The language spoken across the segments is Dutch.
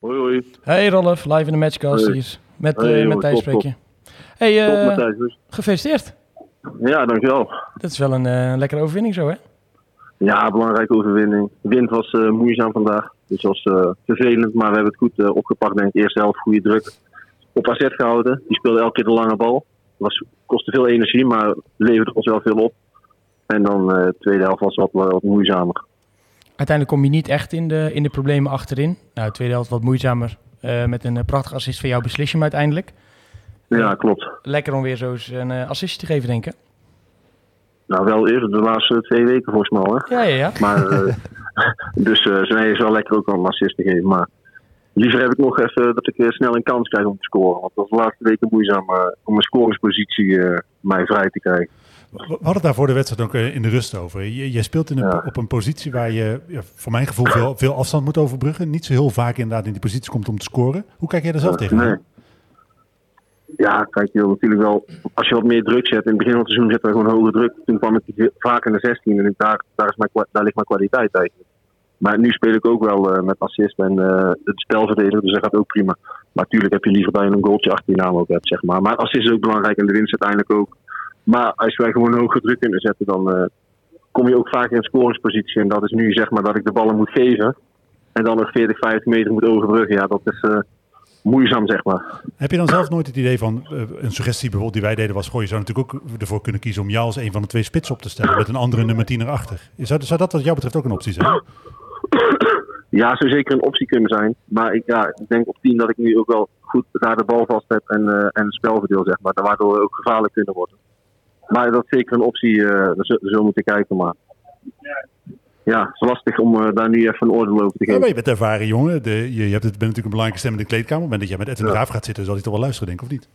Hoi, hoi. Hey Rolf, live in de matchcast Hey. hier. Met, Hey, eh met Thijs spreek je. Hey, eh, Matthijs. dus. gefeliciteerd. Ja, dankjewel. Dat is wel een eh, lekkere overwinning zo, hè? Ja, belangrijke overwinning. De wind was moeizaam vandaag. Dus was vervelend, maar we hebben het goed opgepakt. Denk ik. Eerste helft goede druk op AZ gehouden. Die speelde elke keer de lange bal. Was, kostte veel energie, maar leverde ons wel veel op. En dan de tweede helft was wat, wat moeizamer. Uiteindelijk kom je niet echt in de, in de problemen achterin. Nou, de tweede helft wat moeizamer. eh, met een eh, prachtige assist van jou beslist je hem uiteindelijk. Ja, klopt. Lekker om weer zo eens een eh, assist te geven, denk ik. Nou, wel eerder de laatste twee weken volgens mij al. Hè? Ja, ja, ja. Maar, dus eh zijn is wel lekker ook om een assist te geven. Maar liever heb ik nog even dat ik snel een kans krijg om te scoren. Want dat was de laatste weken moeizaam om een scoringspositie mij vrij te krijgen. We we hadden het daar voor de wedstrijd ook eh, in de rust over. Je- Jij speelt in een, Ja. op een positie waar je, voor mijn gevoel, veel, veel afstand moet overbruggen. Niet zo heel vaak inderdaad in die positie komt om te scoren. Hoe kijk jij daar zelf tegen? Nee. Ja, kijk, je wil natuurlijk wel. Als je wat meer druk zet. In het begin van het seizoen zetten we gewoon hoge druk. Toen kwam ik vaak in de 16 en ik- daar, daar, is mijn, daar ligt mijn kwaliteit eigenlijk. Maar nu speel ik ook wel eh, met assist en eh het spelverdediger, dus dat gaat ook prima. Maar natuurlijk heb je liever dat je een goaltje achter je naam ook hebt, zeg maar. Maar assist is ook belangrijk en de winst uiteindelijk ook. Maar als wij gewoon hoge druk kunnen zetten, dan eh, kom je ook vaak in een scoringspositie. En dat is nu zeg maar dat ik de ballen moet geven. En dan nog 40, 50 meter moet overbruggen. Ja, dat is eh, moeizaam, zeg maar. Heb je dan zelf nooit het idee van, eh, een suggestie bijvoorbeeld die wij deden was, goh, je zou natuurlijk ook ervoor kunnen kiezen om jou als een van de twee spits op te stellen met een andere nummer 10 erachter. Zou, zou dat wat jou betreft ook een optie zijn? Ja, zou zeker een optie kunnen zijn. Maar ik, ja, ik denk op 10 dat ik nu ook wel goed daar de bal vast heb en, eh en het spel verdeel, zeg maar. Waardoor we ook gevaarlijk kunnen worden. Maar dat is zeker een optie, eh daar zullen we moeten kijken. Maar ja, het is lastig om eh, daar nu even een oordeel over te Ja, geven. maar je bent ervaren jongen. De, je, je hebt het, bent natuurlijk een belangrijke stem in de kleedkamer. Op het moment dat jij met Edwin Ja. Graaf gaat zitten, zal hij toch wel luisteren, denk ik, of niet?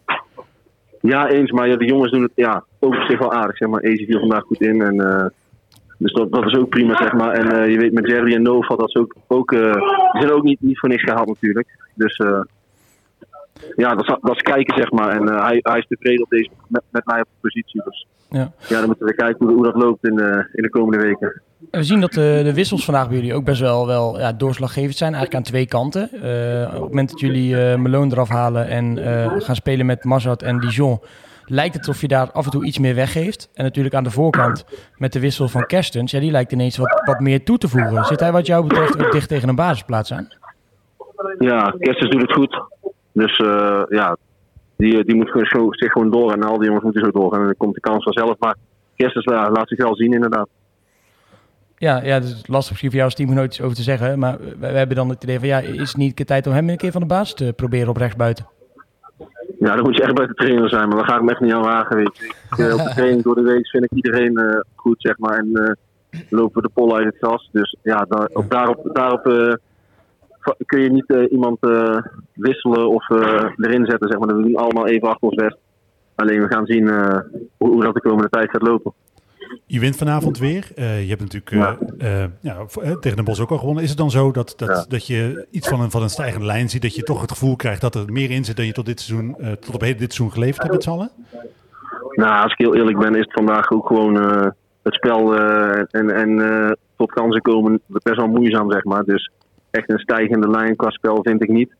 Ja, eens. Maar ja, de jongens doen het ja, ook op zich wel aardig. Zeg maar. Easy viel vandaag goed in. En, eh, dus dat, dat is ook prima, zeg maar. En je weet met Jerry en Nova, dat is ook, ook, die zijn ook niet, niet voor niks gehaald natuurlijk. Dus ja, dat is, dat is kijken, zeg maar. En eh, hij, hij is tevreden op deze, met, met mij op de positie. Dus Ja. ja, dan moeten we kijken hoe, hoe dat loopt in, de in de komende weken. We zien dat de, de wissels vandaag bij jullie ook best wel, wel ja, doorslaggevend zijn. Eigenlijk aan twee kanten. Eh, op het moment dat jullie eh Malone eraf halen en eh, gaan spelen met Mazat en Dijon... lijkt het alsof je daar af en toe iets meer weggeeft. En natuurlijk aan de voorkant met de wissel van Kerstens... Ja, die lijkt ineens wat, wat meer toe te voegen. Zit hij wat jou betreft ook dicht tegen een basisplaats aan? Ja, Kerstens doet het goed. Dus eh, ja, die, die moet gewoon, zo- zich gewoon door. En al die jongens moeten zo door. En dan komt de kans vanzelf. Maar Kerstens ja, laat zich wel zien, inderdaad. Ja, ja, het is lastig misschien voor jou als teamgenoot iets over te zeggen. Maar we, we hebben dan het idee van... ja, is het niet een keer tijd om hem een keer van de basis te proberen op rechtsbuiten? Ja, dan moet je echt bij de trainer zijn, maar daar ga ik me echt niet aan wagen. Weet je. Ik, eh, op de training door de week vind ik iedereen eh, goed, zeg maar. En eh, lopen we de pollen uit het gras. Dus ja, daar, op, daarop, daarop eh, kun je niet eh, iemand eh, wisselen of eh, erin zetten, zeg maar. We doen allemaal even achter ons best. Alleen we gaan zien hoe, hoe dat de komende tijd gaat lopen. Je wint vanavond weer. Je hebt natuurlijk ja, tegen Den Bosch ook al gewonnen. Is het dan zo dat, dat, Ja. dat je iets van een, van een stijgende lijn ziet? Dat je toch het gevoel krijgt dat er meer in zit dan je tot, dit seizoen, tot op heden dit seizoen geleverd hebt met z'n allen? Nou, als ik heel eerlijk ben, is het vandaag ook gewoon het spel en, en tot kansen komen best wel moeizaam, zeg maar. Dus echt een stijgende lijn qua spel vind ik niet.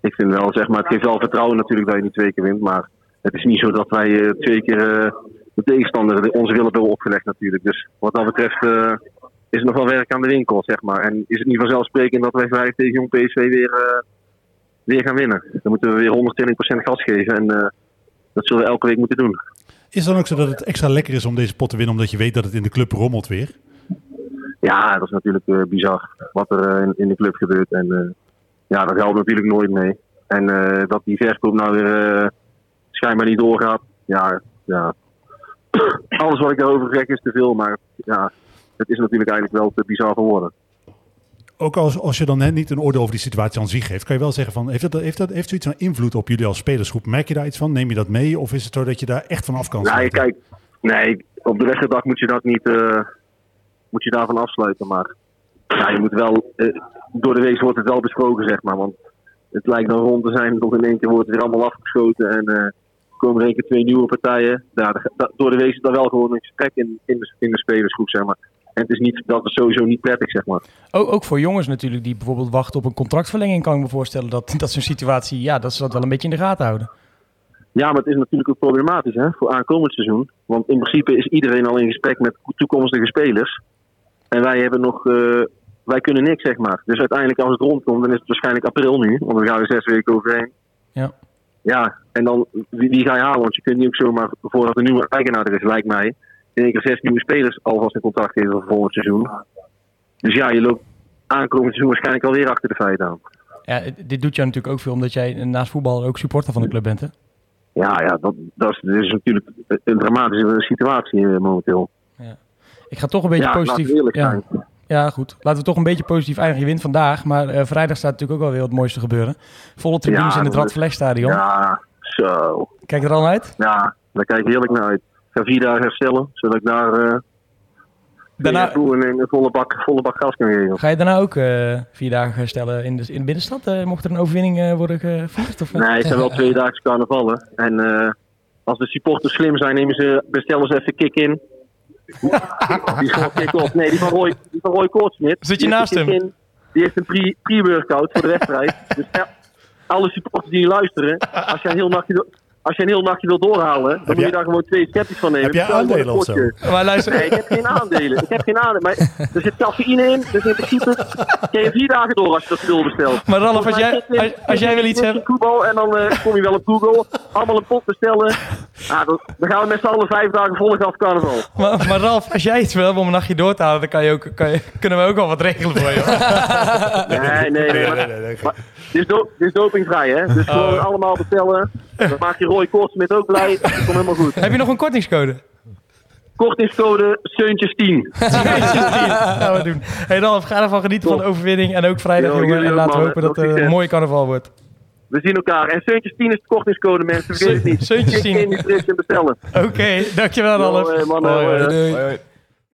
Ik vind wel, zeg maar, het geeft wel vertrouwen natuurlijk dat je niet twee keer wint. Maar het is niet zo dat wij eh, twee keer eh, de tegenstander de- onze willen hebben opgelegd natuurlijk. Dus wat dat betreft eh, is er nog wel werk aan de winkel, zeg maar. En is het niet vanzelfsprekend dat wij vijf tegen Jong PSV weer, weer gaan winnen. Dan moeten we weer 120% gas geven en dat zullen we elke week moeten doen. Is dan ook zo dat het extra lekker is om deze pot te winnen, omdat je weet dat het in de club rommelt weer? Ja, dat is natuurlijk eh, bizar wat er eh, in, in de club gebeurt. En eh, ja, dat helpt natuurlijk nooit mee. En dat die verkoop nou weer schijnbaar niet doorgaat. Ja, ja. Alles wat ik daarover zeg is te veel, maar ja, het is natuurlijk eigenlijk wel te bizar voor woorden. Ook als, als je dan hè, niet een oordeel over die situatie aan zich geeft, kan je wel zeggen van, heeft dat, heeft dat heeft zoiets van invloed op jullie als spelersgroep? Merk je daar iets van? Neem je dat mee? Of is het zo dat je daar echt van af kan Nee, kijk, nee, op de wedstrijddag moet je dat niet, moet je daarvan afsluiten. Maar ja, je moet wel, eh, door de week wordt het wel besproken, zeg maar. Want het lijkt dan rond te zijn, toch in één keer wordt het weer allemaal afgeschoten. En eh, komen er één keer twee nieuwe partijen. Ja, da- door de week is er wel gewoon een gesprek in, in, de, in de spelersgroep, zeg maar. En het is niet, dat is sowieso niet prettig, zeg maar. Ook, ook voor jongens natuurlijk die bijvoorbeeld wachten op een contractverlenging, kan ik me voorstellen dat, dat zo'n situatie, ja, dat ze dat wel een beetje in de gaten houden. Ja, maar het is natuurlijk ook problematisch hè, voor aankomend seizoen. Want in principe is iedereen al in gesprek met toekomstige spelers. En wij hebben nog, eh, wij kunnen niks, zeg maar. Dus uiteindelijk als het rondkomt, dan is het waarschijnlijk april nu. Want dan gaan we zes weken overheen. Ja. Ja, en dan, wie, wie ga je halen? Want je kunt niet ook zomaar, voordat de nieuwe eigenaar er is, lijkt mij, in één keer zes nieuwe spelers alvast in contact geven voor volgend seizoen. Dus ja, je loopt aankomend seizoen waarschijnlijk alweer achter de feiten aan. Ja, dit doet jou natuurlijk ook veel omdat jij naast voetbal ook supporter van de club bent, hè? Ja, ja dat, dat, is, dat is natuurlijk een dramatische situatie eh, momenteel. Ik ga toch een beetje Ja, positief. ja. ja, goed. Laten we toch een beetje positief eindigen. Je wint vandaag, maar eh, vrijdag staat natuurlijk ook wel weer wat moois te gebeuren. Volle tribunes Ja, in het Radverlegstadion. Ja, zo. Kijk er al uit. Ja, daar kijk ik heerlijk naar uit. Ik ga vier dagen herstellen, zodat ik daar eh Daarna, toe een, volle, bak, volle bak gas kan geven. ga je daarna ook eh, vier dagen herstellen in de, in de binnenstad? Mocht er een overwinning worden gevierd? Of? Nee, het zijn wel twee dagen carnavallen. En als de supporters slim zijn, nemen ze, bestellen ze even die. Nee, die van Roy, die van Roy Koortsmit. Zit je naast hem? Die heeft een pre- pre-workout voor de wedstrijd. Dus ja, alle supporters die luisteren, als een heel nachtje, do- als je een heel nachtje wil doorhalen, dan moet je daar gewoon twee skeptisch van nemen. Heb jij aandelen of zo? Maar luister, Nee, ik heb geen aandelen. Ik heb geen aandelen. Maar er zit cafeïne in. Dus in principe kun je vier dagen door als je dat spul bestelt. maar Ralf, als jij, als, jij wil iets hebben... Voetbal en dan eh, kom je wel op Google. Allemaal een pot bestellen. Ja, dan, dan gaan we met z'n allen vijf dagen volgen af carnaval. Maar, maar Ralf, als jij iets wil om een nachtje door te halen, dan kan je ook, kan je, kunnen we ook wel wat regelen voor je. Nee, nee, nee. Nee, nee, nee, nee. maar Dit is, do dit is dopingvrij, hè? Dus gewoon Oh. allemaal bestellen. Dan maak je Roy Koortsmit ook blij. Dat komt helemaal goed. Heb je nog een kortingscode? Kortingscode Seuntjes 10. gaan we doen. Hey Ralf, ga ervan genieten van de overwinning. En ook vrijdag, Jo, jongen. En laten we hopen dat het een mooie carnaval wordt. We zien elkaar. En Seuntjes 10 is de kortingscode, mensen. Vergeet het niet. Seuntjes 10. Klik in die fris en bestellen. Oké, dankjewel Ralf. Jo, mannen, Hoi, hoi. Doei. Hoi, hoi.